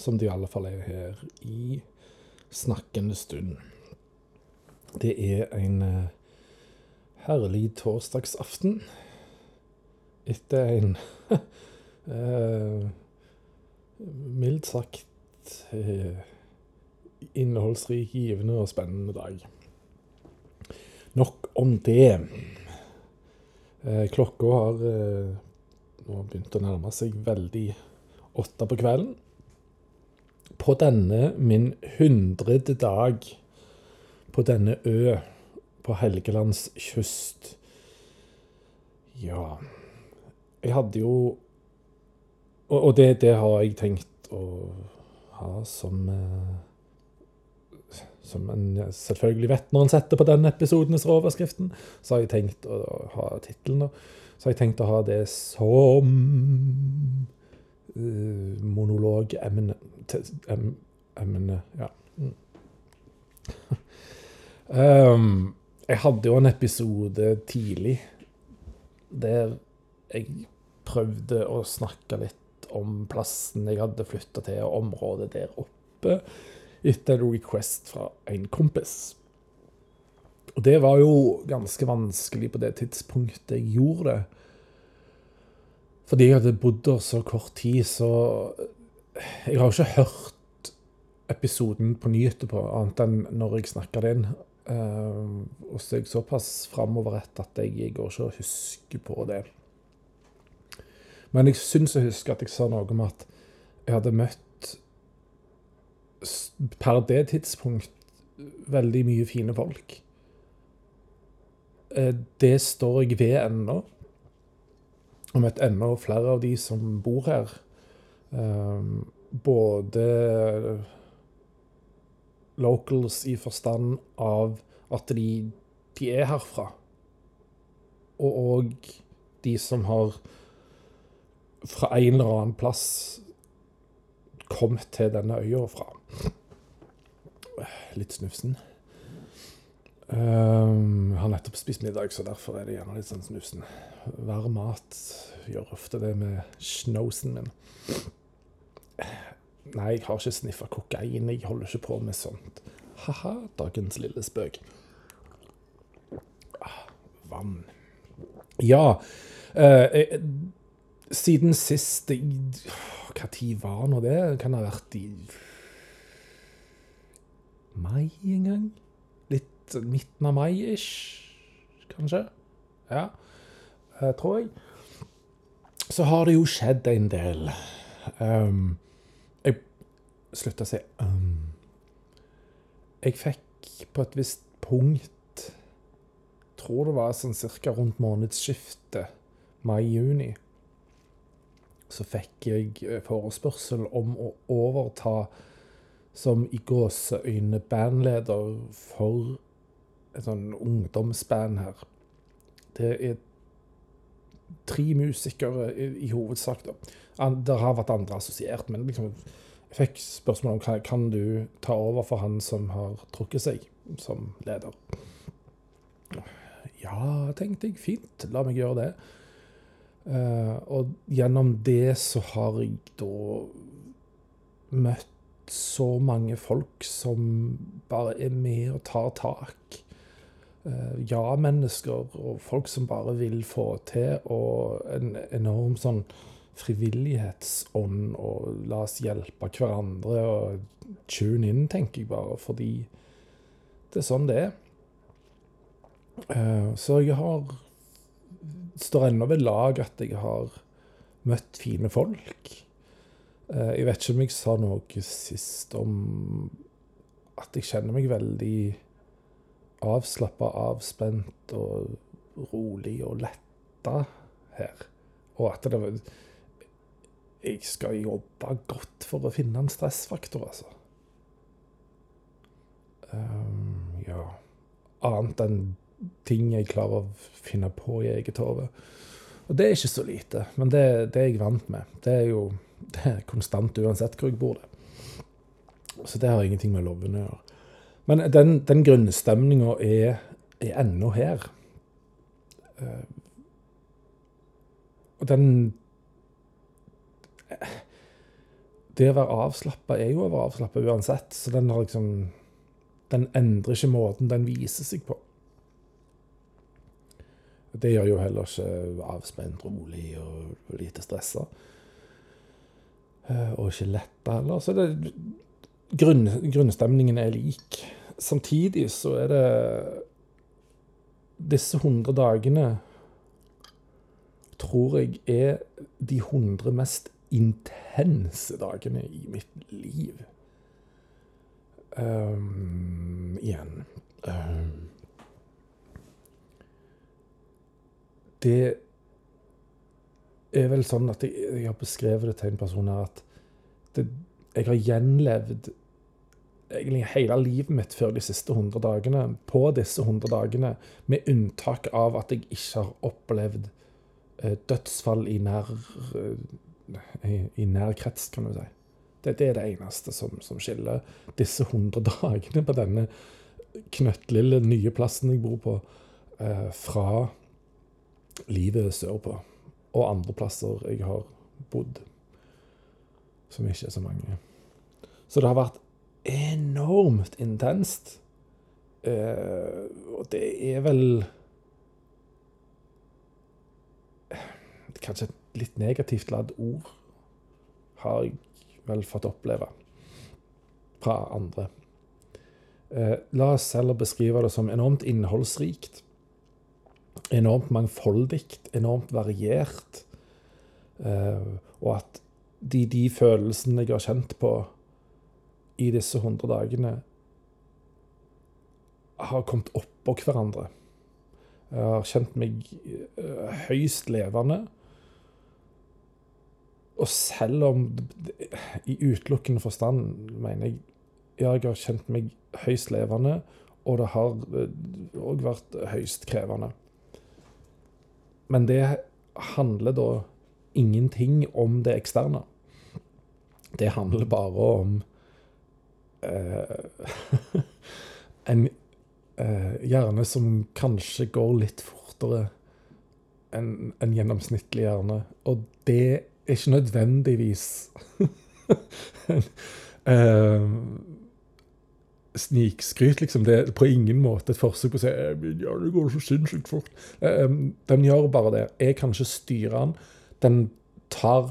som det i alle fall er her i snakkende stund. Det er en eh, herlig torsdagsaften etter en eh, mildt sagt eh, innholdsrik, givende og spennende dag. Nok om det. Eh, klokka har nå begynt å nærme seg veldig åtte på kvelden. På denne min hundrede dag på denne ø på Helgelands kyst. Ja Jeg hadde jo Og, og det, det, har jeg tenkt å ha som eh, Som en selvfølgelig vet når en setter på den episodens overskriften. Så har jeg tenkt å ha tittelen, da. Så har jeg tenkt å ha det som monologemne Emne Ja. Um, jeg hadde jo en episode tidlig der jeg prøvde å snakke litt om plassen jeg hadde flytta til, og området der oppe, etter en request fra en kompis. Og det var jo ganske vanskelig på det tidspunktet jeg gjorde det. Fordi jeg hadde bodd der så kort tid, så Jeg har jo ikke hørt episoden på ny etterpå, annet enn når jeg snakka det inn. Uh, og så er jeg såpass framoverrett at jeg, går ikke og husker på det. Men jeg syns jeg husker at jeg sa noe om at jeg hadde møtt per det tidspunkt veldig mye fine folk. Uh, det står jeg ved ennå. Har møtt enda flere av de som bor her. Uh, både locals i forstand av at de, de er herfra. Og òg de som har fra en eller annen plass kommet til denne øya fra. Litt snufsen. Um, har nettopp spist middag, så derfor er det gjerne litt sånn snusen. Varm mat gjør ofte det med snowsen min. Nei, jeg har ikke sniffa kokain. Jeg holder ikke på med sånt. Ha-ha, dagens lille spøk. Ah, vann. Ja eh, eh, Siden sist Hva tid var nå det? Kan det ha vært i mai en gang? Midten av mai-ish, kanskje? Ja, eh, tror jeg. Så har det jo skjedd en del. Um, slutta å si um. Jeg fikk på et visst punkt Tror det var sånn cirka rundt månedsskiftet mai-juni. Så fikk jeg eh, forespørsel om å overta som i gåseøyne bandleder for et sånn ungdomsband her. Det er tre musikere i, i hovedsak. da. Det har vært andre assosiert, men liksom jeg fikk spørsmål om kan du ta over for han som har trukket seg som leder. Ja, tenkte jeg. Fint, la meg gjøre det. Uh, og gjennom det så har jeg da møtt så mange folk som bare er med og tar tak. Uh, ja-mennesker og folk som bare vil få til, og en enorm sånn frivillighetsånd og la oss hjelpe hverandre og tune inn, tenker jeg bare, fordi det er sånn det er. Eh, så jeg har står ennå ved lag at jeg har møtt fine folk. Eh, jeg vet ikke om jeg sa noe sist om at jeg kjenner meg veldig avslappa, avspent og rolig og letta her. Og at det var jeg skal jobbe godt for å finne en stressfaktor, altså. Um, ja Annet enn ting jeg klarer å finne på i eget hode. Og det er ikke så lite, men det, det, er jeg vant med. Det er jo det er konstant uansett hvor jeg bor. det. Så det har ingenting med lovene å gjøre. Men den, den grunnstemninga er, er ennå her. Uh, og den det å være avslappa er jo å være avslappa uansett, så den har liksom Den endrer ikke måten den viser seg på. Det gjør jo heller ikke avspent, rolig og lite stressa. Eh, og ikke letta heller. Så det, grunn, grunnstemningen er lik. Samtidig så er det Disse 100 dagene tror jeg er de 100 mest intense dagene i mitt liv. Um, igjen um, Det er vel sånn at jeg, jeg, har beskrevet det til en person her at det, jeg har gjenlevd egentlig hele livet mitt før de siste 100 dagene, på disse 100 dagene, med unntak av at jeg ikke har opplevd eh, dødsfall i nær eh, i, i nær krets, kan du si. Det, det er det eneste som, som, skiller disse 100 dagene på denne knøttlille nye plassen jeg bor på, eh, fra livet sørpå. Og andre plasser jeg har bodd, som ikke er så mange. Så det har vært enormt intenst. Eh, og det er vel Kanskje et litt negativt ladd ord har jeg vel fått oppleve fra andre. Eh, la oss heller beskrive det som enormt innholdsrikt enormt mangfoldig, enormt variert. Uh, og at de, de, følelsene jeg har kjent på i disse 100 dagene, har kommet oppå hverandre. Jeg har kjent meg uh, høyst levende. Og selv om I utelukkende forstand mener jeg jeg har kjent meg høyst levende, og det har òg eh, vært høyst krevende. Men det handler da ingenting om det eksterne. Det handler bare om eh, en eh, hjerne som kanskje går litt fortere enn en gjennomsnittlig hjerne. Og det er ikke nødvendigvis eh, snikskryt, liksom. Det er på ingen måte et forsøk på å si min hjerne går så sinnssykt fort. Um, den gjør bare det. Jeg kan ikke styre den. Den tar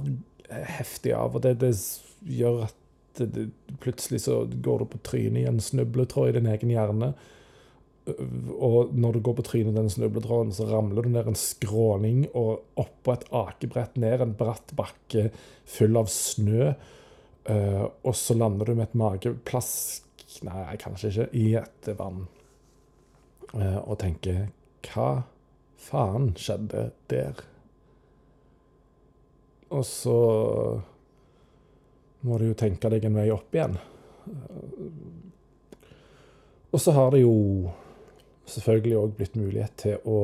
heftig av, og det, det gjør at det, plutselig så går du på trynet i en snubletråd i din egen hjerne. Og når du går på trynet i den snubletråden, så ramler du ned en skråning og oppå et akebrett ned en bratt bakke full av snø. Uh, og så lander du med et mageplask Nei, kanskje ikke. I et vann. Eh, og tenker Hva faen skjedde der? Og så må du jo tenke deg en vei opp igjen. Og så har det jo selvfølgelig òg blitt mulighet til å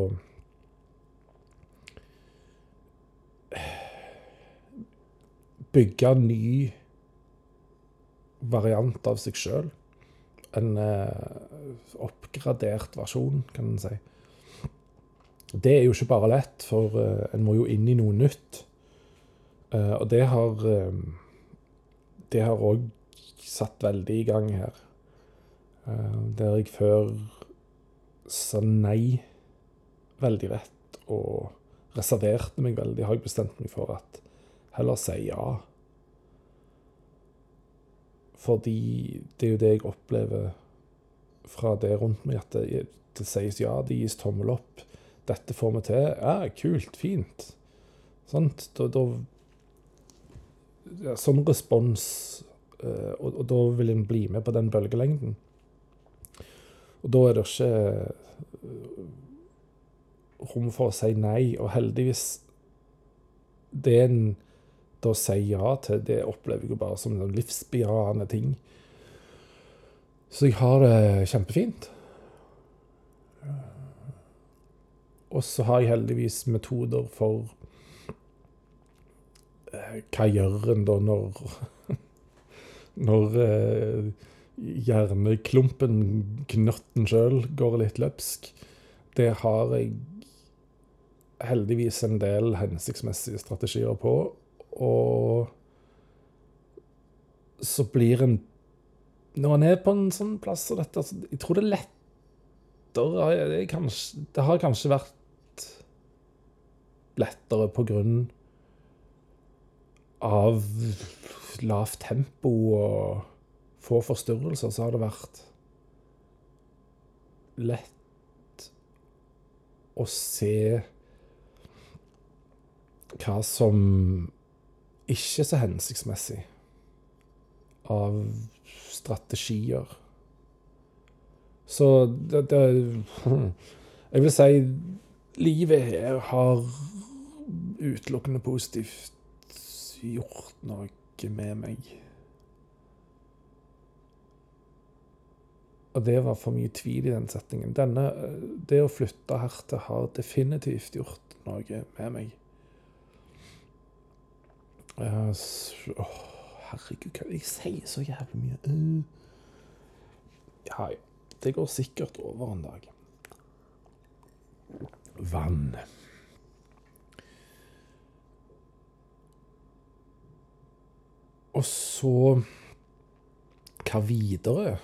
bygge en ny variant av seg sjøl en eh, oppgradert versjon, kan en si. Det er jo ikke bare lett, for uh, en må jo inn i noe nytt. Uh, og det har Det har òg satt veldig i gang her. der jeg før sa nei veldig rett og reserverte meg veldig, har jeg bestemt meg for at heller si ja. Fordi det er jo det jeg opplever fra det rundt meg, at det, det sies ja, det gis tommel opp. Dette får vi til. Ja, kult, fint. Sånt. Da, da ja, som respons, eh, og, og, da vil en bli med på den bølgelengden. Og da er det ikke eh, rom for å si nei, og heldigvis Det en da sier ja til, det opplever jeg jo bare som en livsbejaende ting. Så jeg har det kjempefint. Og så har jeg heldigvis metoder for Hva gjør en da når Når eh, hjerneklumpen, knotten sjøl, går litt løpsk? Det har jeg heldigvis en del hensiktsmessige strategier på. Og så blir en Når en er på en sånn plass som dette altså, Jeg tror det er lettere det, kanskje, det har kanskje vært lettere på grunn av lavt tempo og få forstyrrelser, så har det vært lett å se hva som ikke er så hensiktsmessig av strategier. Så det, det Jeg vil si livet her har utelukkende positivt gjort noe med meg. Og det var for mye tvil i den setningen. Denne, det å flytte hertil har definitivt gjort noe med meg. Uh, oh, herregud, jeg sier så jævlig mye. Uh. Ja, ja. Det går sikkert over en dag. Vann. Og så Hva videre?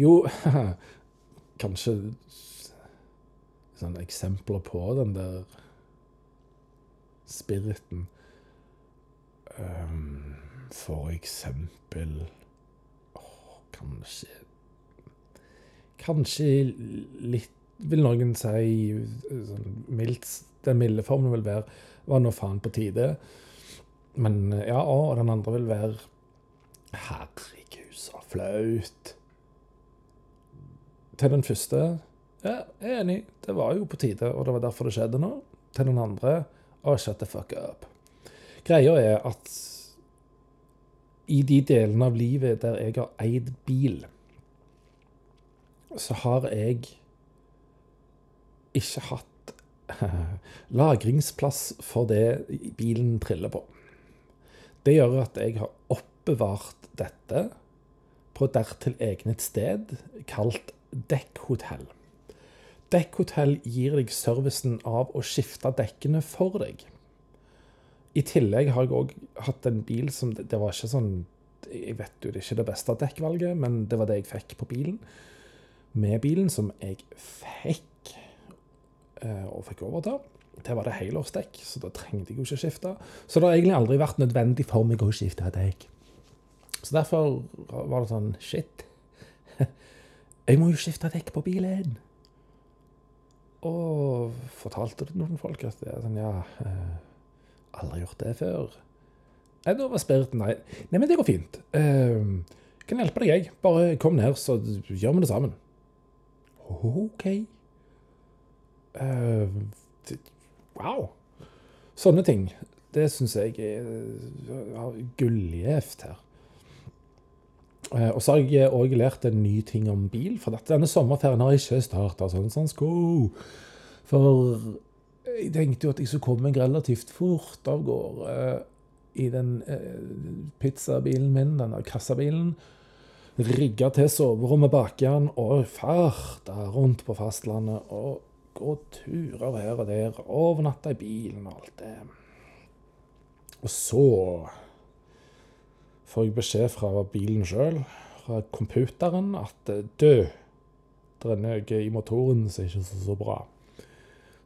Jo, kanskje sånne eksempler på den der spiriten. Um, for eksempel oh, Kanskje Kanskje litt Vil noen si sånn mildt Den milde formen vil være Var nå faen på tide. Men ja, og den andre vil være Herregud, så flaut. Til den første ja, jeg er enig, det var jo på tide, og det var derfor det skjedde nå. Til den andre oh, shut the fuck up. Greia er at i de delene av livet der jeg har eid bil, så har jeg ikke hatt lagringsplass for det bilen triller på. Det gjør at jeg har oppbevart dette på dertil egnet sted kalt dekkhotell. Dekkhotell gir deg servicen av å skifte dekkene for deg. I tillegg har jeg òg hatt en bil som Det var ikke sånn Jeg vet jo det er ikke det beste dekkvalget, men det var det jeg fikk på bilen. Med bilen, som jeg fikk eh, og fikk overta. Der var det helårsdekk, så da trengte jeg jo ikke skifte. Så det har egentlig aldri vært nødvendig for meg å skifte dekk. Så derfor var det sånn Shit. Jeg må jo skifte dekk på bilen. Og fortalte det noen folk at er sånn Ja, eh, aldri gjort det før. Nei, da var spiriten nei. Nei, men det går fint. Uh, kan hjelpe deg, jeg. Bare kom ned, så gjør vi det sammen. OK. Uh, wow. Sånne ting. Det syns jeg er uh, gullgjevt her. Uh, og så har jeg òg lært en ny ting om bil. For denne sommerferien har jeg ikke starta sånn som skulle. For jeg tenkte jo at jeg skulle komme meg relativt fort av gårde uh, i den pizzabilen min, denne kassabilen rigga til soverommet bak den og farta rundt på fastlandet og gå turer her og der, overnatte i bilen og alt det. Og så får jeg beskjed fra bilen sjøl, fra computeren, at du, dø, det er noe i motoren som ikke er så bra.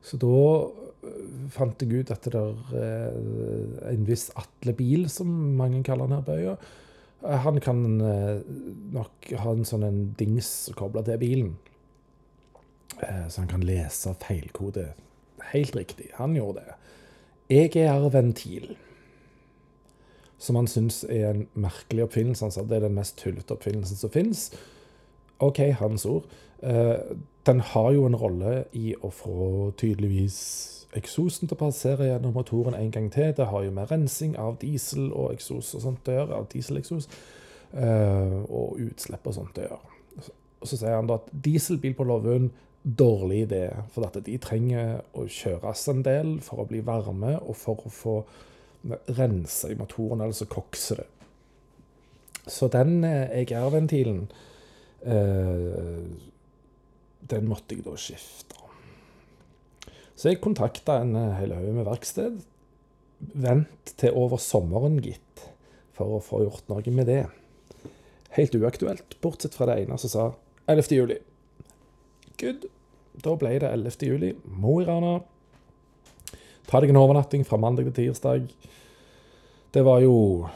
Så da eh, fant jeg ut at det er eh, en viss Atle Bil, som mange kaller den her bøya, han kan nok ha en sånn dings kobla til bilen. Eh, så han kan lese feilkode. Helt riktig, han gjorde det. EGR-ventil, som han syns er en merkelig oppfinnelse. Han sa det er den mest tullete oppfinnelsen som fins. OK, hans ord. Eh, den har jo en rolle i å få tydeligvis eksosen til å passere gjennom motoren en gang til. Det har jo med rensing av diesel og eksos og sånt å gjøre. Av dieseleksos. Eh, og utslipp og sånt å gjøre. Og så sier han da at dieselbil på Lovund dårlig idé. For at de trenger å kjøres en del for å bli varme og for å få rense i motoren, ellers så kokser det. Så den EGR-ventilen eh, Den måtte jeg da skifte. Så jeg kontakta en hel haug med verksted. Vent til over sommeren, gitt. for å få gjort noe med det. Helt uaktuelt, bortsett fra det ene som sa 11. juli. Good. Da ble det 11. juli. Mo i Rana. Ta deg en overnatting fra mandag til tirsdag. Det var jo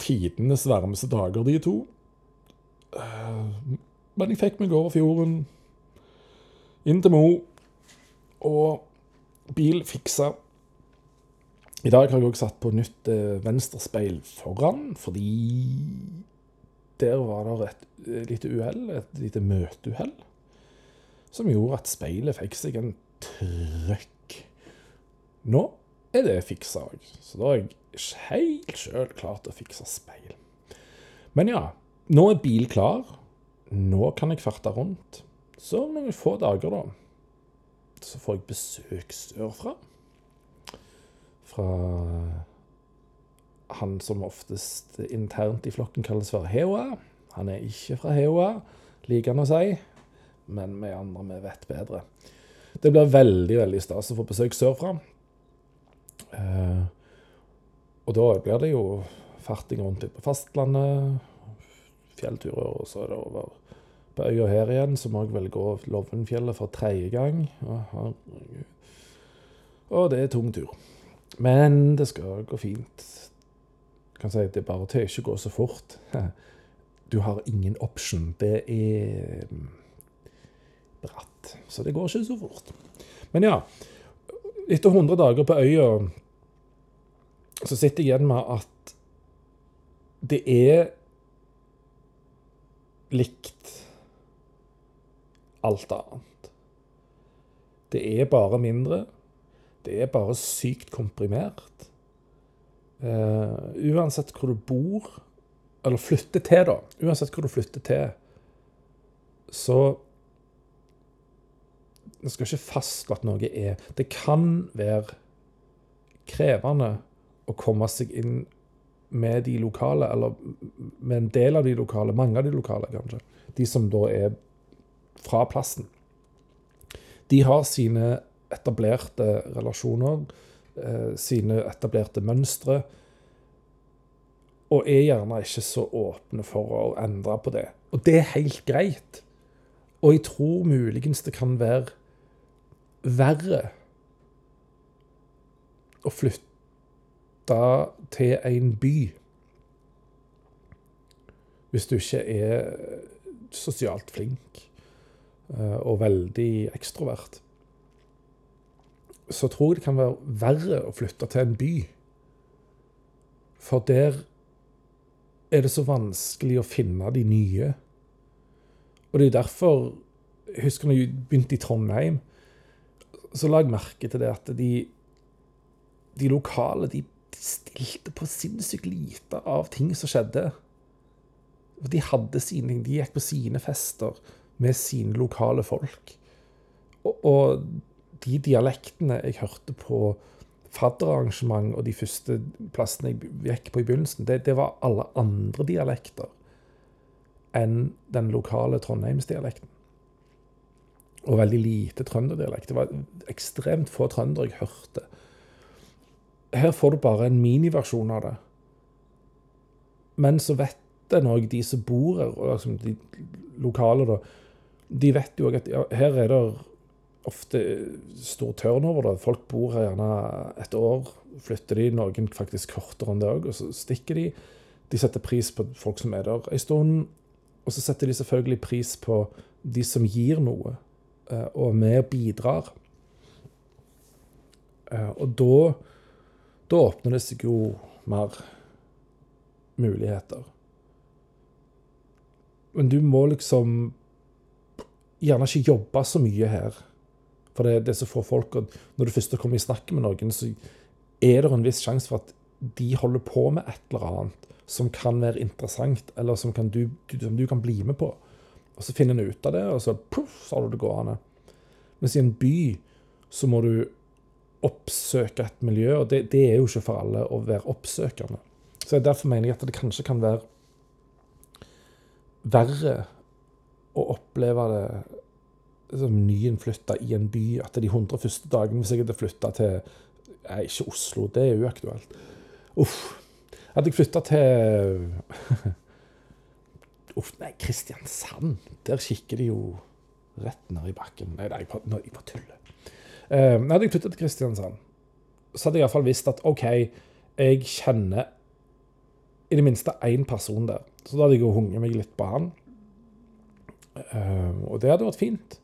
tidenes varmeste dager, de to. Eh, men jeg fikk meg over fjorden, inn til Mo, og bil fiksa. I dag har jeg òg satt på nytt eh, venstrespeil foran, fordi der var det et eh, lite uhell, et lite møteuhell, som gjorde at speilet fikk seg en trøkk. Nå er det fiksa òg, så da er jeg helt sjøl klar til å fikse speil. Men ja, nå er bil klar. Nå kan jeg farte rundt. Så om noen få dager, da, så får jeg besøk sørfra. Fra han som oftest internt i flokken kalles for Heoa. Han er ikke fra Heoa, liker han å si. Men vi andre vi vet bedre. Det blir veldig veldig stas å få besøk sørfra. Eh, og da blir det jo farting rundt litt på fastlandet, fjellturer, og så er det over på øya her igjen, så må jeg vel gå Lovenfjellet for tredje gang. Aha. Og det er tung tur. Men det skal gå fint. Jeg kan si at det bare til ikke gå så fort. Du har ingen option. Det er mm, bratt. Så det går ikke så fort. Men ja. Etter 100 dager på øya så sitter jeg igjen med at det er likt alt annet. Det er bare mindre. Det er bare sykt komprimert. Uh, uansett hvor du bor, eller flytter til, da. Uansett hvor du flytter til, så Jeg skal ikke fastslå at noe er Det kan være krevende å komme seg inn med de lokale, eller med en del av de lokale, mange av de lokale, kanskje. De som da er fra plassen. De har sine etablerte relasjoner, eh, sine etablerte mønstre, og er gjerne ikke så åpne for å endre på det. Og det er helt greit. Og jeg tror muligens det kan være verre å flytte til en by hvis du ikke er sosialt flink eh, og veldig ekstrovert, så tror jeg det kan være verre å flytte til en by. For der er det så vanskelig å finne de nye. Og det er derfor Jeg husker når jeg begynte i Trondheim, så la jeg merke til det at de, de lokale de stilte på sinnssykt lite av ting som skjedde. De hadde sine de gikk på sine fester med sine lokale folk. Og, og de dialektene jeg hørte på fadderarrangement og de første plassene jeg gikk på i begynnelsen, det, det var alle andre dialekter enn den lokale trondheimsdialekten. Og veldig lite trønderdialekt. Det var ekstremt få trøndere jeg hørte. Her får du bare en miniversjon av det. Men så vet en òg de som bor her, liksom de lokale, da, de vet jo òg at ja, her er det ofte stor turnover. Da. Folk bor her gjerne et år, flytter de, noen faktisk kortere enn det òg, og så stikker de. De setter pris på folk som er der en stund, og så setter de selvfølgelig pris på de som gir noe, eh, og mer bidrar. Eh, og da, da åpner det seg jo mer muligheter. Men du må liksom gjerne ikke jobbe så mye her. For det, det er så få folk. Og når du først kommer i snakk med noen, så er det en viss sjanse for at de holder på med et eller annet som kan være interessant, eller som, kan du, som du, kan bli med på. Og så finner en ut av det, og så puff, så har du det gående. Mens i en by så må du oppsøke et miljø, og det, det er jo ikke for alle å være oppsøkende. Så Derfor mener jeg at det kanskje kan være verre å oppleve det som nyinnflytta i en by, at de 100 første dagene hvis jeg hadde flytta til Nei, ikke Oslo, det er uaktuelt. Uff. Hadde jeg flytta til Uff, nei, Kristiansand. Der kikker de jo rett ned i bakken. Nei, nei jeg bare, jeg bare tuller. Uh, hadde jeg flyttet til Kristiansand, så hadde jeg iallfall visst at OK, jeg kjenner i det minste én person der. Så da hadde jeg jo hunget meg litt på han. Uh, og det hadde vært fint.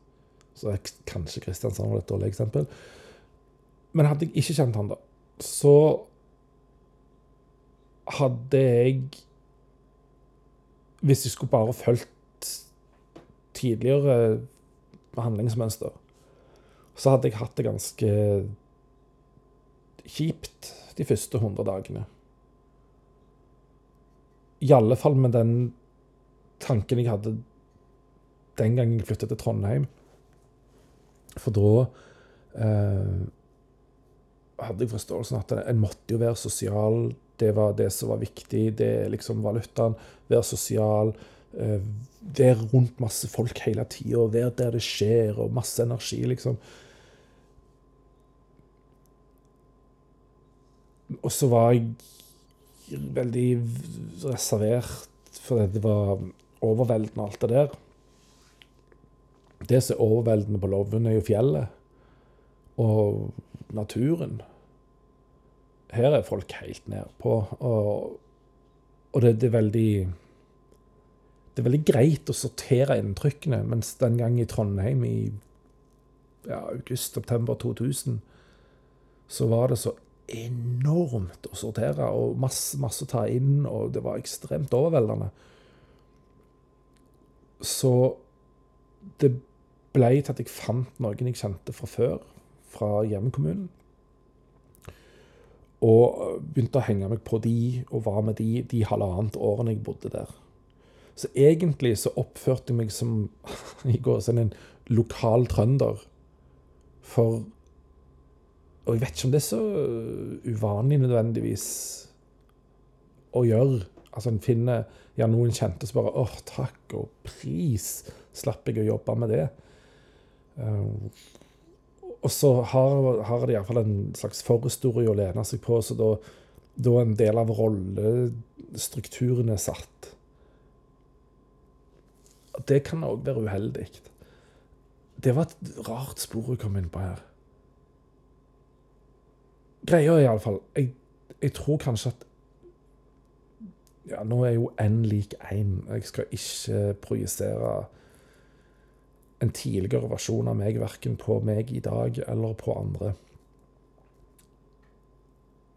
Så kanskje Kristiansand var et dårlig eksempel. Men hadde jeg ikke kjent han da, så hadde jeg Hvis jeg skulle bare fulgt tidligere handlingsmønster, så hadde jeg hatt det ganske kjipt de første 100 dagene. I alle fall med den tanken jeg hadde den gangen jeg flyttet til Trondheim. For da eh, hadde jeg forståelsen at en måtte jo være sosial. Det var det som var viktig. Det er liksom valutaen. Være sosial. Eh, være rundt masse folk hele tida. Være der det skjer, og masse energi, liksom. Og så var jeg veldig reservert fordi det var overveldende, alt det der. Det som er overveldende på Loven, er jo fjellet og naturen. Her er folk helt nedpå. Og, og det, det, er veldig Det er veldig greit å sortere inntrykkene, mens den gang i Trondheim i ja, august-september 2000, så var det så enormt å sortere og masse, masse å ta inn, og det var ekstremt overveldende. Så det ble til at jeg fant noen jeg kjente fra før, fra hjemkommunen. Og begynte å henge meg på de, og var med de de halvannet årene jeg bodde der. Så egentlig så oppførte jeg meg som i går, sånn en lokal trønder. For og jeg vet ikke om det er så uvanlig nødvendigvis å gjøre. Altså En finner ja, noen kjente som bare åh, takk og pris, slapp jeg å jobbe med det. Og så har, har de iallfall en slags forhistorie å lene seg på, så da, da en del av rollestrukturen er satt. Det kan òg være uheldig. Det var et rart spor jeg kom inn på her. Greia er iallfall jeg, jeg tror kanskje at Ja, nå er jo n lik én. Jeg skal ikke projisere en tidligere versjon av meg, verken på meg i dag eller på andre.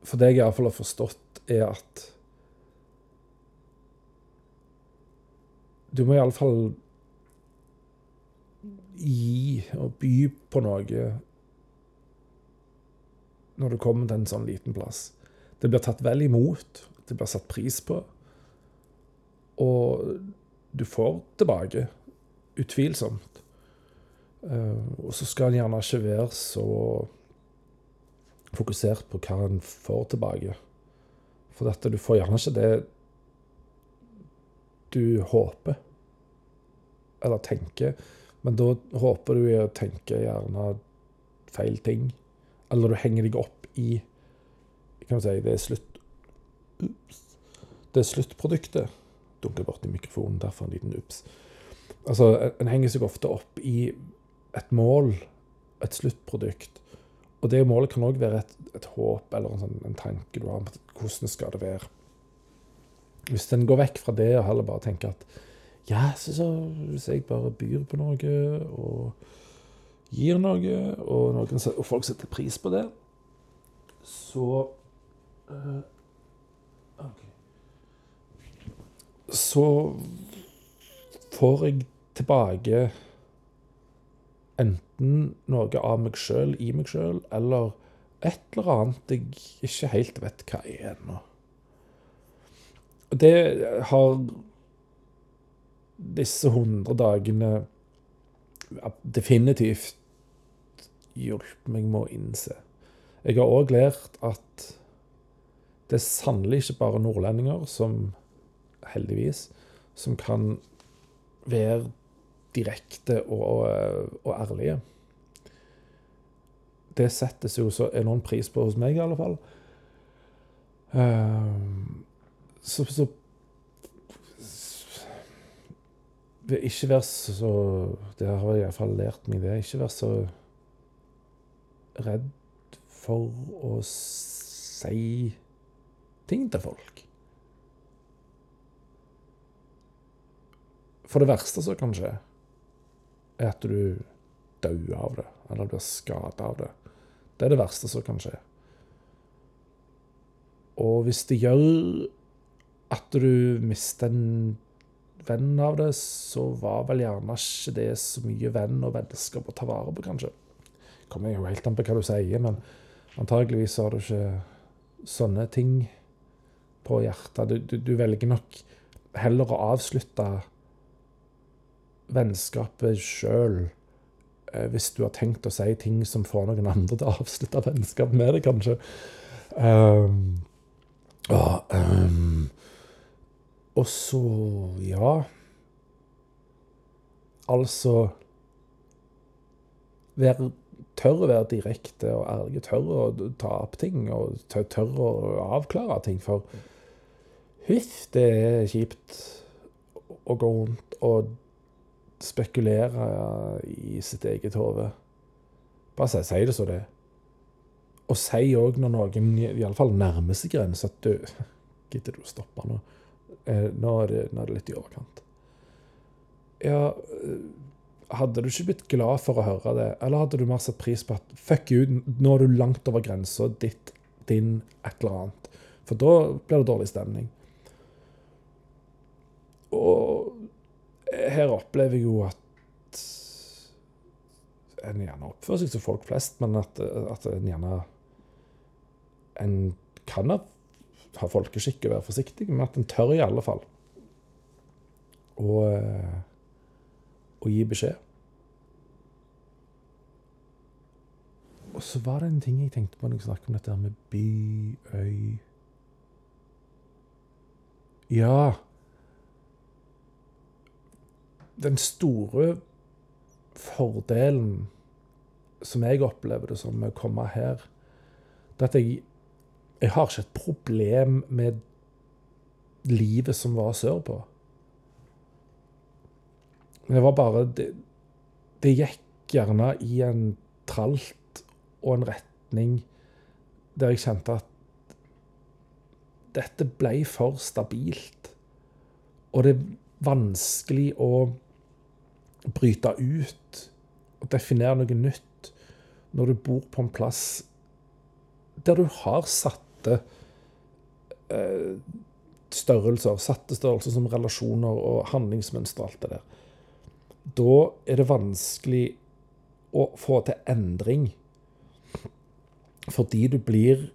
For det jeg iallfall har forstått, er at Du må iallfall gi og by på noe når du kommer til en sånn liten plass. Det blir tatt vel imot, det blir satt pris på. Og du får tilbake, utvilsomt. Uh, og så skal en gjerne ikke være så fokusert på hva en får tilbake. For dette, du får gjerne ikke det du håper, eller tenker. Men da håper du å tenke gjerne feil ting. Eller du henger deg opp i kan man si, det er slutt ups, Det er sluttproduktet. Dunker borti mikrofonen, derfor en liten ups. Altså, En henger seg ofte opp i et mål, et sluttprodukt. Og det målet kan òg være et, et, håp eller en, sånn, en tanke du har om hvordan skal det være. Hvis en går vekk fra det og heller bare tenker at ja, så, så, hvis jeg bare byr på noe og gir noe, og, noen, og folk setter pris på det, så uh, okay. Så får jeg tilbake enten noe av meg sjøl i meg sjøl, eller et eller annet jeg ikke helt vet hva er ennå. Det har disse hundre dagene definitivt hjulpet meg med å innse. Jeg har òg lært at det er sannelig ikke bare nordlendinger som, heldigvis, som kan være direkte og, og, ærlige. Det settes jo så enorm pris på hos meg, i alle fall. Uh, så, så Ikke vær så Det har jeg iallfall lært meg, det. Ikke vær så redd for å si ting til folk. For det verste som kan skje, er at du dør av det, eller blir skada av det. Det er det verste som kan skje. Og hvis det gjør at du mister en venn av det, så var vel gjerne ikke det så mye venn og vennskap å ta vare på, kanskje. Kommer jo helt an på hva du sier, men antageligvis har du ikke sånne ting på hjertet. Du, du, du velger nok heller å avslutte vennskapet sjøl eh, hvis du har tenkt å si ting som får noen andre til å avslutte vennskap med deg, kanskje. Um, og, um, og så Ja. Altså være, Tør å være direkte og ærlig. Tør å ta opp ting og tør, å avklare ting. For huff, det er kjipt å gå rundt og spekulere i sitt eget hode. Bare si, det så det er. Og si òg når noen iallfall nærmer seg grensa, at du Gidder du å stoppe nå? Eh, nå er, det, nå er det litt i overkant. Ja eh, Hadde du ikke blitt glad for å høre det, eller hadde du mer satt pris på at fuck you, nå er du langt over grensa ditt, din, et eller annet? For da blir det dårlig stemning. Her opplever jeg jo at en gjerne oppfører seg som folk flest, men at, at en gjerne En kan ha, folkeskikk og være forsiktig, men at en tør i alle fall å, å gi beskjed. Og så var det en ting jeg tenkte på når jeg snakket om dette med by, øy Ja den store fordelen som jeg opplever det som med å komme her, det er at jeg, jeg har ikke et problem med livet som var sørpå. Det var bare det, det gikk gjerne i en tralt og en retning der jeg kjente at dette ble for stabilt. Og det er vanskelig å bryte ut og definere noe nytt når du bor på en plass der du har satte eh, størrelser, satte størrelser som relasjoner og handlingsmønster og alt det der. Da er det vanskelig å få til endring. Fordi du blir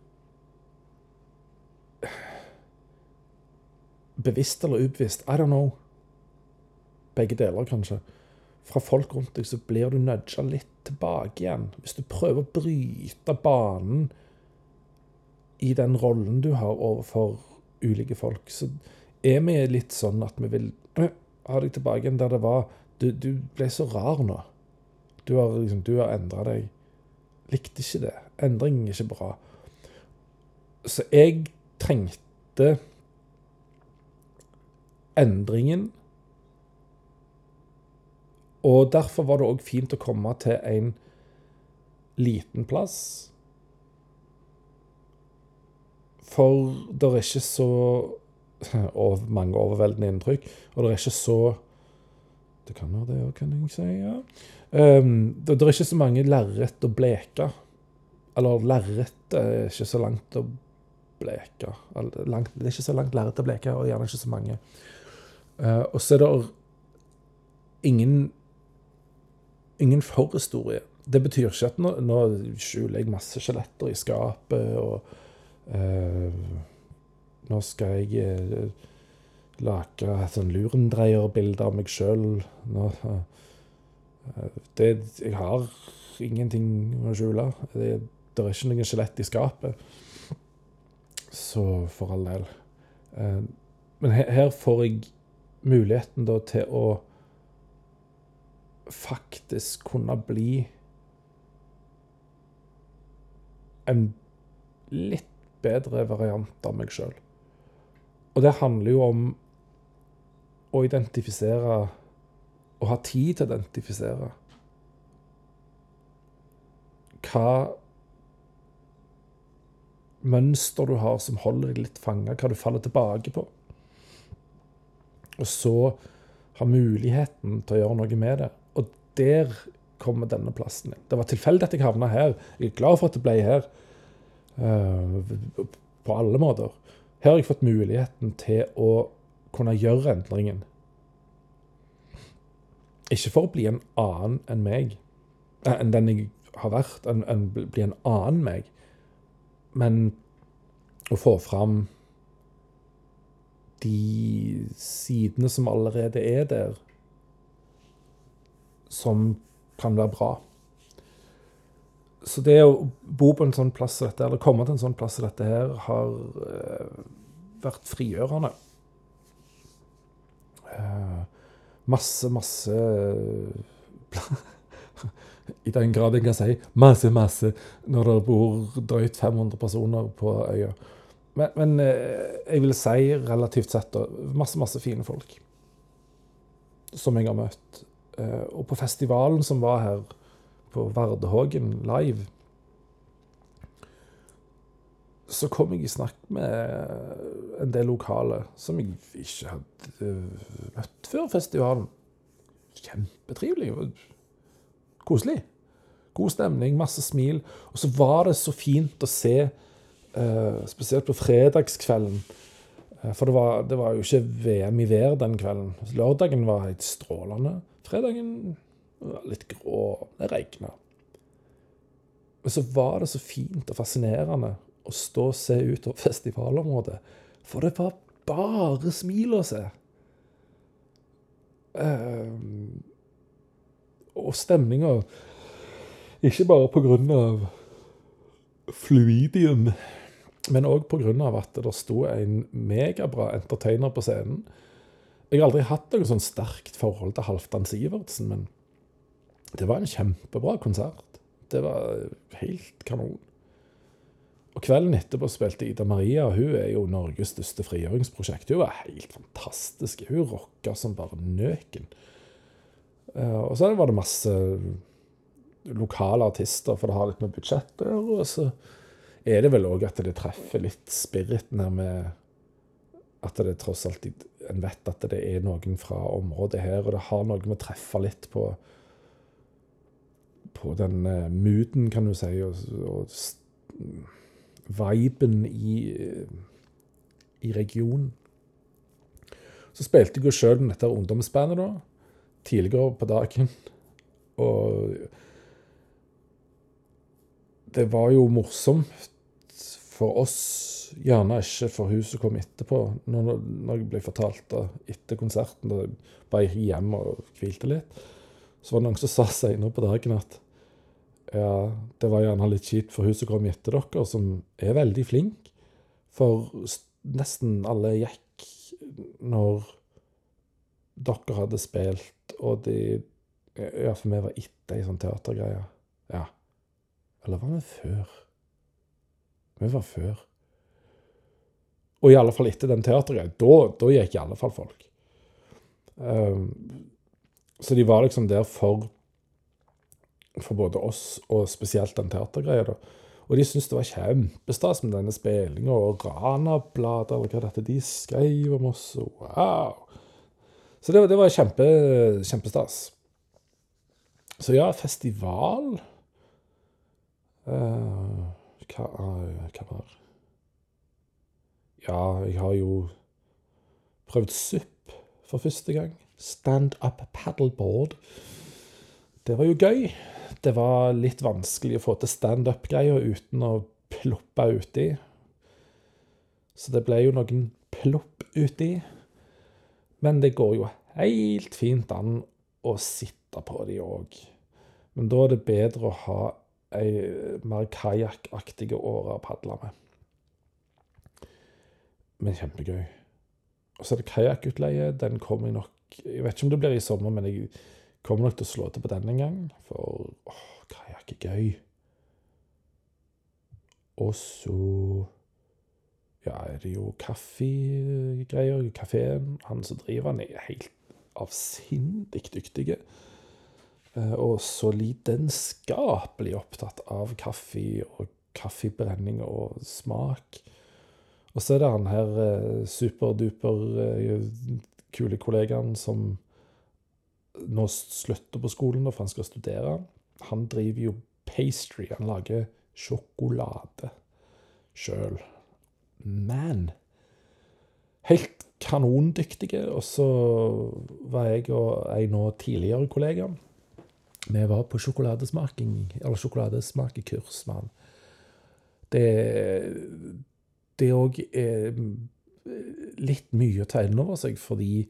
Bevisst eller ubevisst, I don't know. Begge deler, kanskje fra folk rundt deg, så blir du nudga litt tilbake igjen. Hvis du prøver å bryte banen i den rollen du har overfor ulike folk, så er vi litt sånn at vi vil ha deg tilbake igjen der det var Du, du ble så rar nå. Du har, liksom, har endra deg. Likte ikke det. Endring er ikke bra. Så jeg trengte endringen og derfor var det òg fint å komme til en liten plass. For det er ikke så og mange overveldende inntrykk, og det er ikke så Det kan være det òg, kan jeg si. ja. Um, det, det, er ikke så mange lerret å bleke. Eller lerret er ikke så langt å bleke. Langt, det er ikke så langt lerret å bleke, og gjerne ikke så mange. Uh, og så er det ingen ingen forhistorie. Det betyr ikke at nå, nå skjuler jeg masse skjeletter i skapet, og uh, nå skal jeg uh, lage sånn lurendreierbilde av meg sjøl. Uh, jeg har ingenting å skjule. Det, det er ikke noe skjelett i skapet. Så for all del. Men her, her, får jeg muligheten da til å faktisk kunne bli en litt bedre variant av meg sjøl. Og det handler jo om å identifisere Å ha tid til å identifisere hva mønster du har som holder deg litt fanga, hva du faller tilbake på. Og så ha muligheten til å gjøre noe med det. Der kommer denne plassen inn. Det var tilfeldig at jeg havna her. Jeg er glad for at det ble her. Uh, på alle måter. Her har jeg fått muligheten til å kunne gjøre endringen. Ikke for å bli en annen enn meg, eh, enn den jeg har vært, enn, en, bli en annen meg, men å få fram de sidene som allerede er der, som kan være bra. Så det å bo på en sånn plass dette, eller komme til en sånn plass som dette her, har eh, vært frigjørende. Eh, masse, masse I den grad jeg kan si masse, masse når det bor drøyt 500 personer på øya. Men, men eh, jeg vil si relativt sett da, masse, masse fine folk som jeg har møtt. Eh, og på festivalen som var her på Vardehågen live, så kom jeg i snakk med en del lokale som jeg ikke hadde møtt før festivalen. Kjempetrivelig koselig. God stemning, masse smil. Og så var det så fint å se Uh, spesielt på fredagskvelden. For det var, det var, jo ikke VM i vær den kvelden. Lørdagen var helt strålende. Fredagen var litt grå. Det regna. Men så var det så fint og fascinerende å stå og se utover festivalområdet. For det var bare smil å se. Um, og stemninga Ikke bare på grunn av fluidium men òg pga. at det sto en megabra entertainer på scenen. Jeg har aldri hatt noe sånn sterkt forhold til Halvdan Sivertsen, men det var en kjempebra konsert. Det var helt kanon. Og Kvelden etterpå spilte Ida Maria. Hun er jo Norges største frigjøringsprosjekt. Hun var helt fantastisk. Hun rocka som bare nøken. Eh, og så var det masse lokale artister, for det har litt med budsjett å gjøre. Og så er det vel òg at det treffer litt spiriten her med at det tross alt En vet at det er noen fra området her, og det har noe med å treffe litt på på den uh, mooden, kan du si, og, og viben i, i regionen. Så spilte jeg jo sjøl dette ungdomsbandet da, tidligere på dagen. Og det var jo morsomt for oss, gjerne ikke for hun som kom etterpå. Når, når jeg ble fortalt da, etter konserten, da jeg bare gikk hjem og hvilte litt, så var det noen som sa senere på dagen at ja, det var gjerne litt kjipt for hun som kom etter dere, som er veldig flink. For nesten alle gikk når dere hadde spilt, og de Ja, for vi var etter ei sånn teatergreie. Ja. Eller var vi før? Vi var før. Og i alle fall etter den teatergreia. Da, da, gikk i alle fall folk. Um, så de var liksom der for for både oss og spesielt den teatergreia. Og de syntes det var kjempestas med denne spillinga, og Rana-bladet, eller hva dette de skrev om oss. Wow! Så det, det var kjempe, kjempestas. Så ja, festival uh, hva, hva var Ja, jeg har jo prøvd SUP for første gang. Stand up paddleboard. Det var jo gøy. Det var litt vanskelig å få til standup-greia uten å ploppe uti. Så det ble jo noen plopp uti. Men det går jo helt fint an å sitte på de òg. Men da er det bedre å ha ei mer kajakkaktig åre å padle med. Men kjempegøy. Og så er det kajakkutleie. Den kommer jeg nok Jeg vet ikke om det blir i sommer, men jeg kommer nok til å slå til på den en gang. For åh, kajakk er gøy. Og så ja, er det jo kaffegreier. Kafeen, han som driver den, er helt avsindig dyktig. Eh, og så lidenskapelig opptatt av kaffe og kaffebrenning og smak. Og så er det han her eh, superduper eh, kule kollegaen som nå slutter på skolen for han skal studere. Han driver jo pastry. Han lager sjokolade sjøl. Men Helt kanondyktige. Og så var jeg og en nå tidligere kollega Vi var på sjokoladesmaking, eller sjokoladesmakekurs med han. Det Det òg er litt mye å ta inn over seg, fordi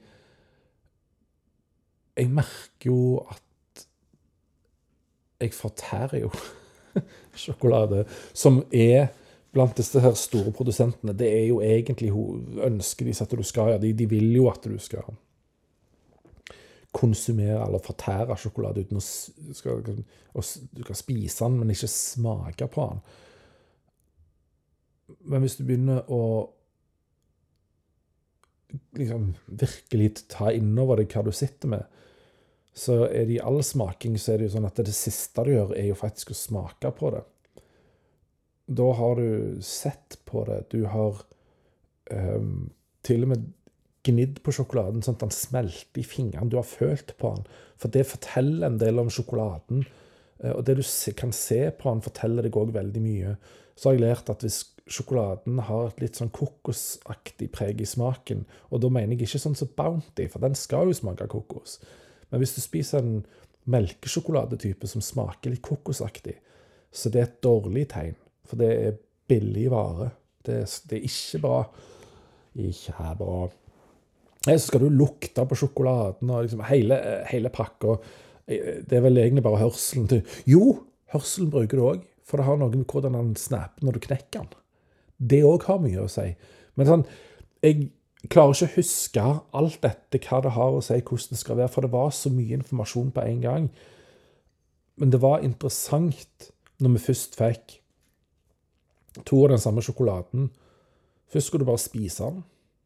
jeg merker jo at jeg fortærer jo sjokolade, som er blant disse her store produsentene. Det er jo egentlig ønsket de at du skal gjøre. De, vil jo at du skal konsumere eller fortære sjokolade uten å skal, Du kan spise den, men ikke smake på den. Men hvis du begynner å liksom virkelig ta innover deg hva du sitter med, så er det i all smaking så er det jo sånn at det siste du gjør, er jo faktisk å smake på det. Da har du sett på det. Du har um, til og med gnidd på sjokoladen sånn at den smelter i fingrene. Du har følt på den. For det forteller en del om sjokoladen. Eh, og det du kan se på den, forteller deg òg veldig mye. Så har jeg lært at hvis sjokoladen har et litt sånn kokosaktig preg i smaken, og da mener jeg ikke sånn som Bounty, for den skal jo smake kokos, men hvis du spiser en melkesjokoladetype som smaker litt kokosaktig, så det er et dårlig tegn. For det er billig vare. Det, det er ikke bra. Ikke er bra. Så skal du lukte på sjokoladen og liksom hele, hele pakka. Det er vel egentlig bare hørselen til Jo, hørselen bruker du òg. For det har noe med hvordan den snapper når du knekker den. Det òg har mye å si. Men sånn, jeg klarer ikke å huske alt dette, hva det har å si, hvordan det skal være, for det var så mye informasjon på en gang. Men det var interessant når vi først fikk to av den samme sjokoladen. Først skulle du bare spise den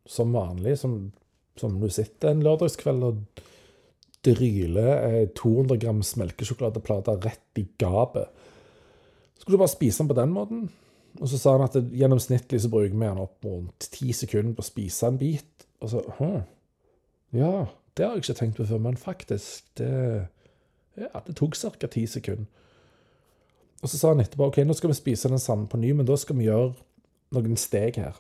som vanlig, som, som du sitter en lørdagskveld og dryler 200 grams melkesjokoladeplater rett i gapet. Skulle du bare spise den på den måten. Og så sa han at gjennomsnittlig så bruker vi den opp rundt ti sekunder på å spise en bit. Og så hm, Ja, det har jeg ikke tenkt på før, men faktisk Det, ja, det tok ca. ti sekunder. Og så sa han etterpå OK, nå skal vi spise den samme på ny, men da skal vi gjøre noen steg her.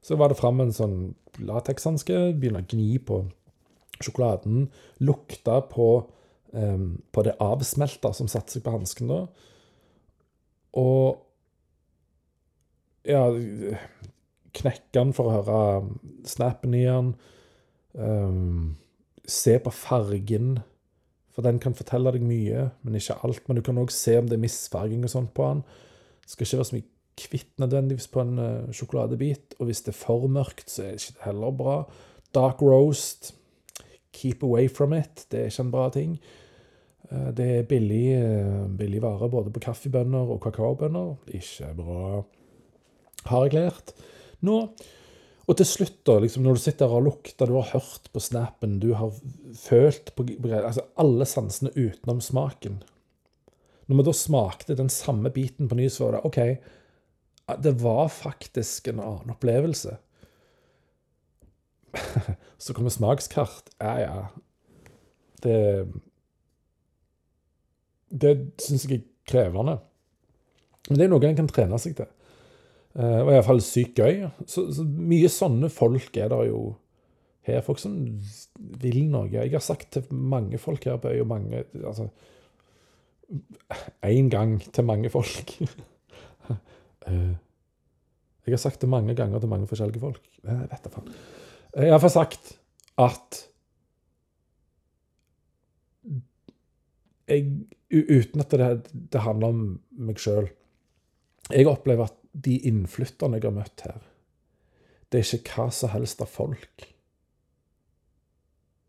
Så var det fram en sånn latekshanske, begynne å gni på sjokoladen, lukte på, um, på det avsmelta som satte seg på hansken da. Og ja, knekke den for å høre snappen i den. Um, se på fargen, for den kan fortelle deg mye, men ikke alt. Men du kan òg se om det er misfarging og sånt på den. Det skal ikke være så mye kvitt nødvendigvis på en uh, sjokoladebit. Og hvis det er for mørkt, så er det ikke heller bra. Dark roast, keep away from it. Det er ikke en bra ting. Uh, det er billig, uh, billig vare både på kaffebønner og kakaobønner. Ikke bra har jeg lært nå. Og til slutt, da, liksom, når du sitter og lukter, du har hørt på snappen, du har følt på altså Alle sansene utenom smaken. Når vi da smakte den samme biten på ny, så var det OK, det var faktisk en annen opplevelse. så kommer smakskart. Ja, ja. Det Det syns jeg er krevende. Men det er noe en kan trene seg til. Og eh, var iallfall sykt gøy. Så, så, mye sånne folk er der jo her. Folk som vil noe. Jeg har sagt til mange folk her på øya mange Altså én gang til mange folk. Eh, jeg har sagt det mange ganger til mange forskjellige folk. Jeg vet da faen. Jeg har fått sagt at jeg, Uten at det, det handler om meg sjøl Jeg opplever at de innflytterne jeg har møtt her, det er ikke hva som helst av folk.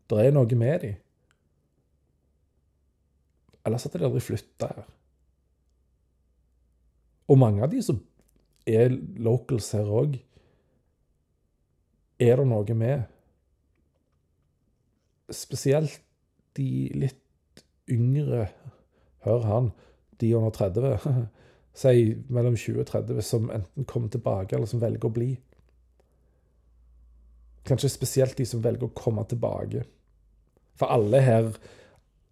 Det er noe med dem. Ellers hadde de aldri flytta her. Og mange av de som er locals her òg. Er det noe med Spesielt de litt yngre, hør han, de under 30, si mellom 20 og 30, som enten kommer tilbake, eller som velger å bli. Kanskje spesielt de som velger å komme tilbake. For alle her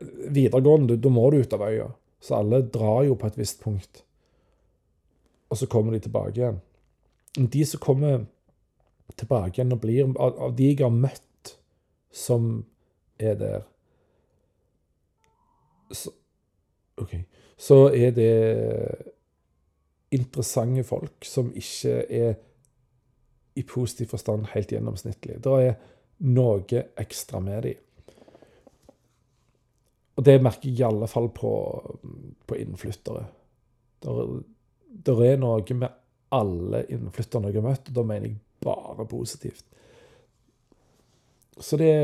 Videregående, da må du ut av øya. Så alle drar jo på et visst punkt. Og så kommer de tilbake igjen. De som kommer tilbake igjen og blir Av de jeg har møtt som er der så, OK. Så er det interessante folk som ikke er i positiv forstand helt gjennomsnittlige. Det er noe ekstra med dem. Og det merker jeg i alle fall på, på innflyttere. Det er noe med alle innflytterne jeg har møtt, og da mener jeg bare positivt. Så det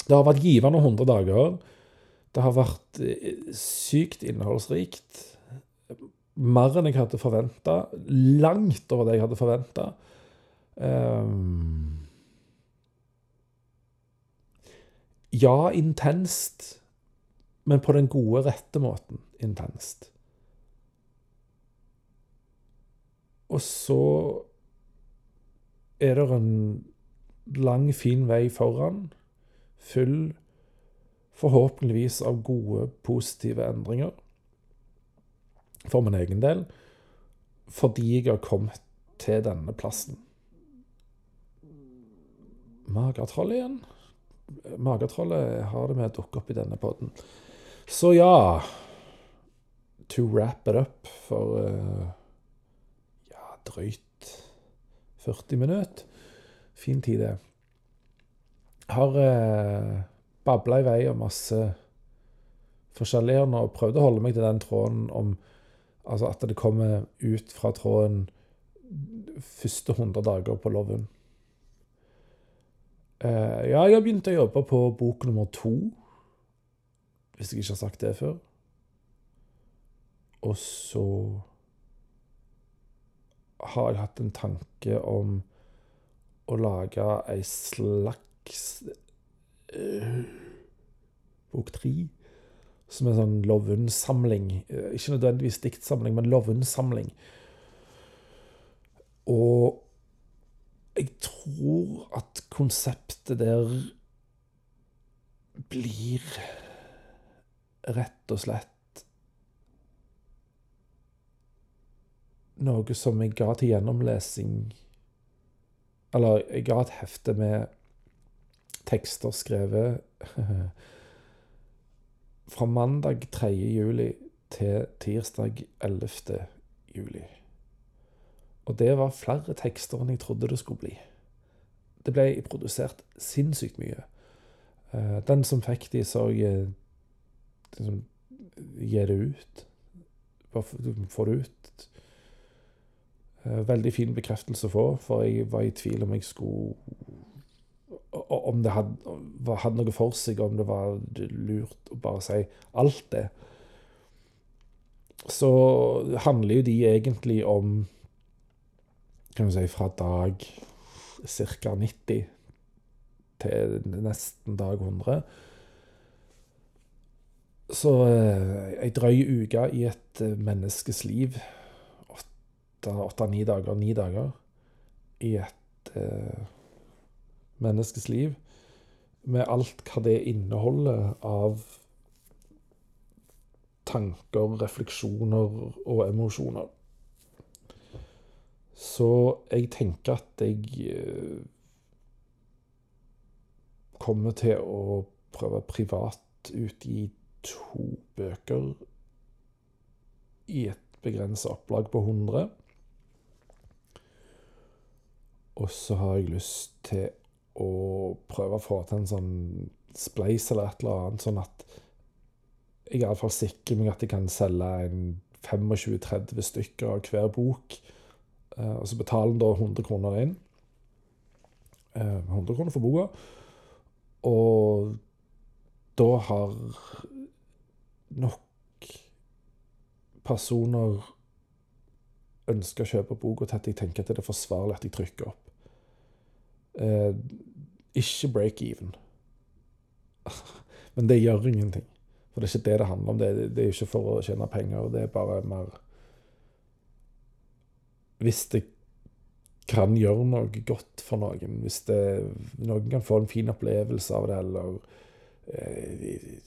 Det har vært givende 100 dager. Det har vært eh, sykt innholdsrikt. Mer enn jeg hadde forventa. Langt over det jeg hadde forventa. Um, ja, intenst men på den gode, rette måten intenst. Og så er det en lang, fin vei foran, full forhåpentligvis av gode, positive endringer. For min egen del. Fordi jeg har kommet til denne plassen. Magertroll igjen? Magertrollet har det med å dukke opp i denne poden. Så ja To wrap it up for uh, ja, drøyt 40 minutter. Fin tid, det. Har uh, babla i vei om masse forskjellig her nå og prøvde å holde meg til den tråden om Altså at det kommer ut fra tråden første 100 dager på Loven. Uh, ja, jeg har begynt å jobbe på bok nummer to hvis jeg ikke har sagt det før. Og så har jeg hatt en tanke om å lage ei slags uh, Bok tre. Som er en sånn Lovund-samling. Eh, ikke nødvendigvis diktsamling, men Lovund-samling. Og jeg tror at konseptet der blir rett og slett noe som jeg ga til gjennomlesing Eller jeg ga et hefte med tekster skrevet fra mandag 3. juli til tirsdag 11. juli. Og det var flere tekster enn jeg trodde det skulle bli. Det ble produsert sinnssykt mye. Eh, den som fikk de, så jeg liksom, gi det ut. Bare få det ut. Eh, veldig fin bekreftelse å få, for jeg var i tvil om jeg skulle Om det hadde, hadde noe for seg, om det var lurt å bare si alt det. Så handler jo de egentlig om Kan du si fra dag ca. 90 til nesten dag 100 så eh, ei drøy uke i et eh, menneskes liv, åtte-ni dager, ni dager, i et eh, menneskes liv, med alt hva det inneholder av tanker, refleksjoner og emosjoner. Så jeg tenker at jeg eh, kommer til å prøve privat utgi to bøker i et begrensa opplag på 100. Og så har jeg lyst til å prøve å få til en sånn spleis eller et eller annet, sånn at jeg iallfall sikrer meg at jeg kan selge en 25-30 stykker av hver bok. Eh, og så betaler en da 100 kroner inn. 100 eh, kroner for boka. Og da har nok personer ønska å kjøpe boka til at jeg tenker at det er forsvarlig at jeg trykker opp. Ikke break even. Men det gjør ingenting. For det er ikke det det handler om. Det, det er ikke for å tjene penger. Det er bare mer Hvis det kan gjøre noe godt for noen, hvis det, noen kan få en fin opplevelse av det, eller eh,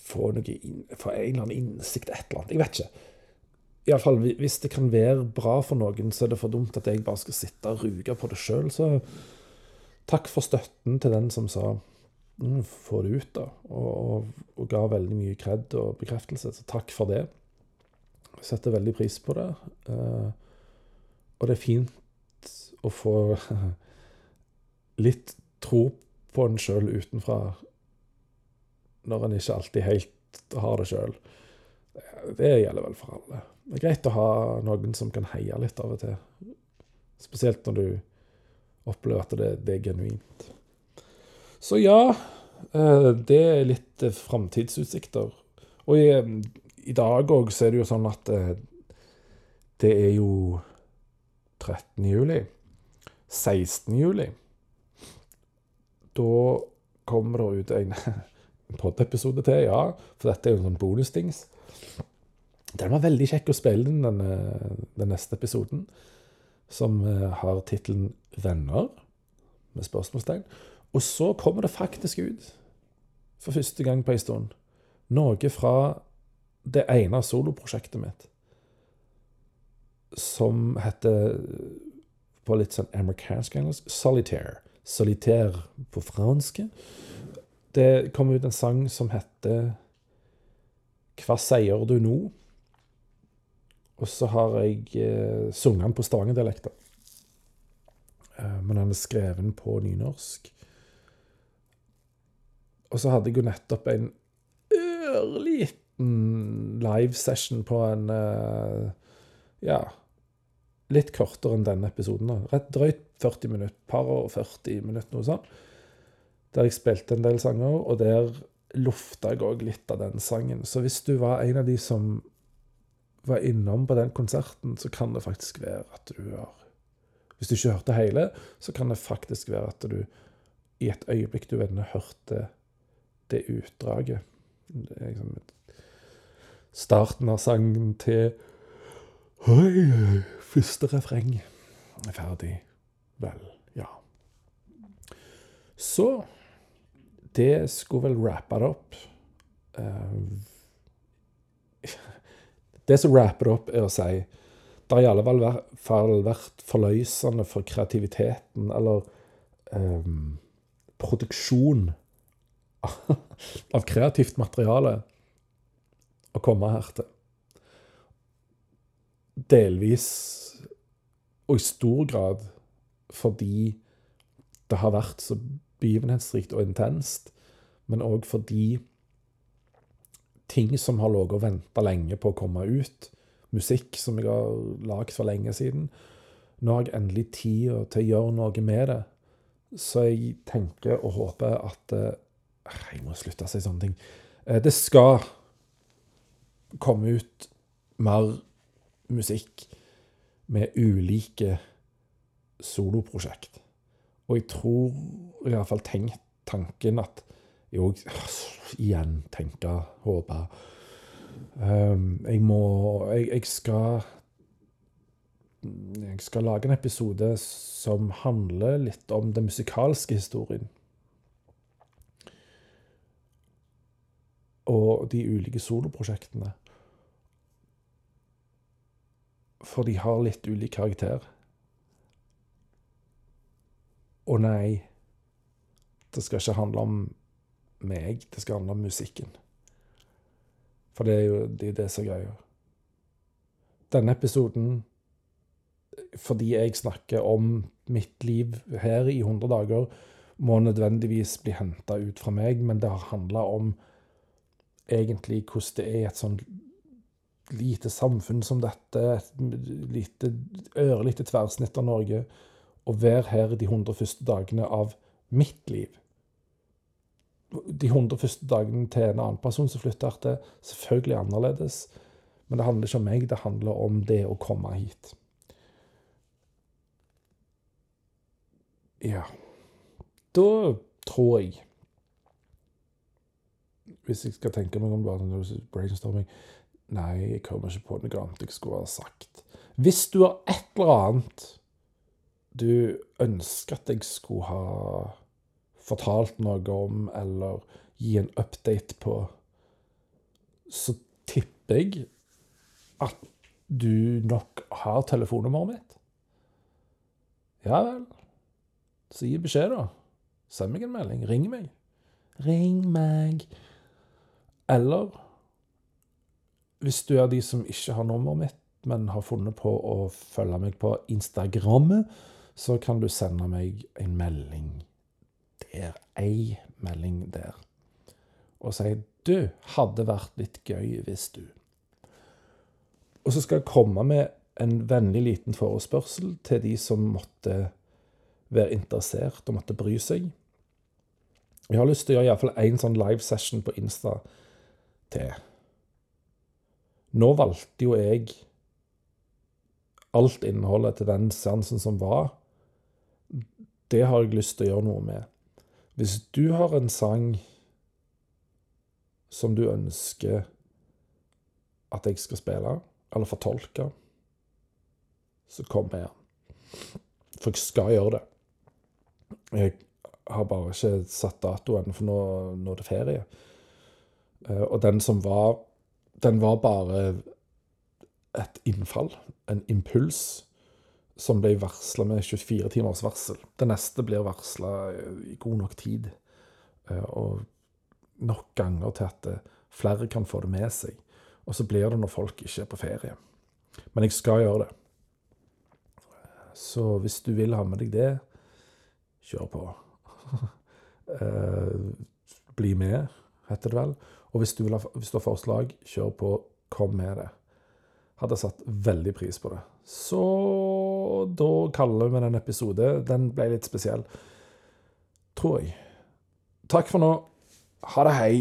få, noe inn, få en eller annen innsikt, et eller annet Jeg vet ikke. Iallfall hvis det kan være bra for noen, så er det for dumt at jeg bare skal sitte og ruge på det sjøl. Så takk for støtten til den som sa mm, få det ut, da. Og, og, og, ga veldig mye kred og bekreftelse. Så takk for det. Jeg setter veldig pris på det. Uh, og det er fint å få litt tro på en sjøl utenfra, når en ikke alltid helt har det sjøl. Det gjelder vel for alle. Det er greit å ha noen som kan heie litt av og til. Spesielt når du opplever at det, det er genuint. Så ja, eh, det er litt eh, framtidsutsikter. Og i, eh, i dag òg så er det jo sånn at det er jo 13. juli. 16. juli. Da kommer det ut en podd-episode til, ja. For dette er jo en sånn bonusdings. Den var veldig kjekk å spille inn, den, den neste episoden. Som eh, har tittelen 'Venner', med spørsmålstegn. Og så kommer det faktisk ut, for første gang på en stund, noe fra det ene soloprosjektet mitt. Som heter på litt sånn amerikansk engelsk. Solitaire. Solitaire på fransk. Det kom ut en sang som heter Hva sier du nå? Og så har jeg eh, sunget den på stavangerdialekta. Eh, men den er skreven på nynorsk. Og så hadde jeg jo nettopp en ørliten livesession på en eh, Ja, litt kortere enn denne episoden. da. Rett drøyt 40 minutter. Par og 40 minutter, noe sånt. Der jeg spilte en del sanger, og der lufta jeg òg litt av den sangen. Så hvis du var en av de som var innom på den konserten, så kan det faktisk være at du har Hvis du ikke hørte hele, så kan det faktisk være at du i et øyeblikk du vender, hørte det utdraget. Liksom starten av sangen til hei første refreng er ferdig. Vel, ja. Så Det skulle vel rappe det opp. Uh, det som rapper det opp, er å si det har i alle fall vært forløsende for kreativiteten, eller um, produksjon av kreativt materiale, å komme her til. Delvis, og i stor grad, fordi det har vært så begivenhetsrikt og intenst, men òg fordi ting som har ligget og venta lenge på å komme ut, musikk som jeg har lagd for lenge siden Nå har jeg endelig tid til å gjøre noe med det. Så jeg tenker og håper at eh, Jeg må slutte å si sånne ting. Eh, det skal komme ut mer musikk med ulike soloprosjekt. Og jeg tror i hvert fall tenkt tanken at òg Igjen tenke, håpe um, Jeg må jeg, jeg, skal Jeg skal lage en episode som handler litt om den musikalske historien. Og de ulike soloprosjektene. For de har litt ulik karakter. Og nei, det skal ikke handle om meg, det skal handle om musikken. For det er jo det, det som er greia. Denne episoden, fordi jeg snakker om mitt liv her i 100 dager, må nødvendigvis bli henta ut fra meg, men det har handla om egentlig hvordan det er et sånn lite samfunn som dette, et lite, ørlite tverrsnitt av Norge, å være her de 100 første dagene av mitt liv de 100 første dagene til en annen person som flytter, til, selvfølgelig annerledes. Men det handler ikke om meg, det handler om det å komme hit. Ja Da tror jeg Hvis jeg skal tenke meg om bare brainstorming Nei, jeg kommer ikke på noe annet jeg skulle ha sagt. Hvis du har et eller annet du ønsker at jeg skulle ha fortalt noe om, eller gi en update på, så tipper jeg at du nok har telefonnummeret mitt. Ja vel. Så gi beskjed, da. Send meg en melding. Ring meg. Ring meg. Eller hvis du er de som ikke har nummeret mitt, men har funnet på å følge meg på Instagrammet, så kan du sende meg en melding der. Ei melding der. Og sier 'Du, hadde vært litt gøy hvis du' Og så skal jeg komme med en vennlig liten forespørsel til de som måtte være interessert og måtte bry seg. Jeg har lyst til å gjøre iallfall én sånn live session på Insta til. Nå valgte jo jeg alt innholdet til den seansen som var. Det har jeg lyst til å gjøre noe med. Hvis du har en sang som du ønsker at jeg skal spille, eller fortolke, så kom med den. For jeg skal gjøre det. Jeg har bare ikke satt datoen, for nå, nå er det ferie. Eh, og den som var Den var bare et innfall, en impuls, som ble varsla med 24 timers varsel. Det neste blir varsla i god nok tid, eh, og nok ganger til at eh, flere kan få det med seg. Og så blir det når folk ikke er på ferie. Men jeg skal gjøre det. Så hvis du vil ha med deg det, kjør på. Eh, bli med, heter det vel. Og hvis du, vil ha, hvis du har forslag, kjør på. Kom med det. Hadde satt veldig pris på det. Så og da kaller vi den episode Den ble litt spesiell. Tror jeg. Takk for nå. Ha det, hei.